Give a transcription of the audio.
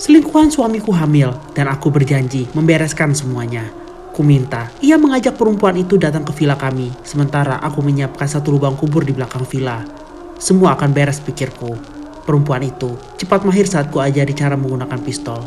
Selingkuhan suamiku hamil dan aku berjanji membereskan semuanya. Kuminta ia mengajak perempuan itu datang ke villa kami, sementara aku menyiapkan satu lubang kubur di belakang villa. Semua akan beres pikirku. Perempuan itu cepat mahir saat ku ajari cara menggunakan pistol.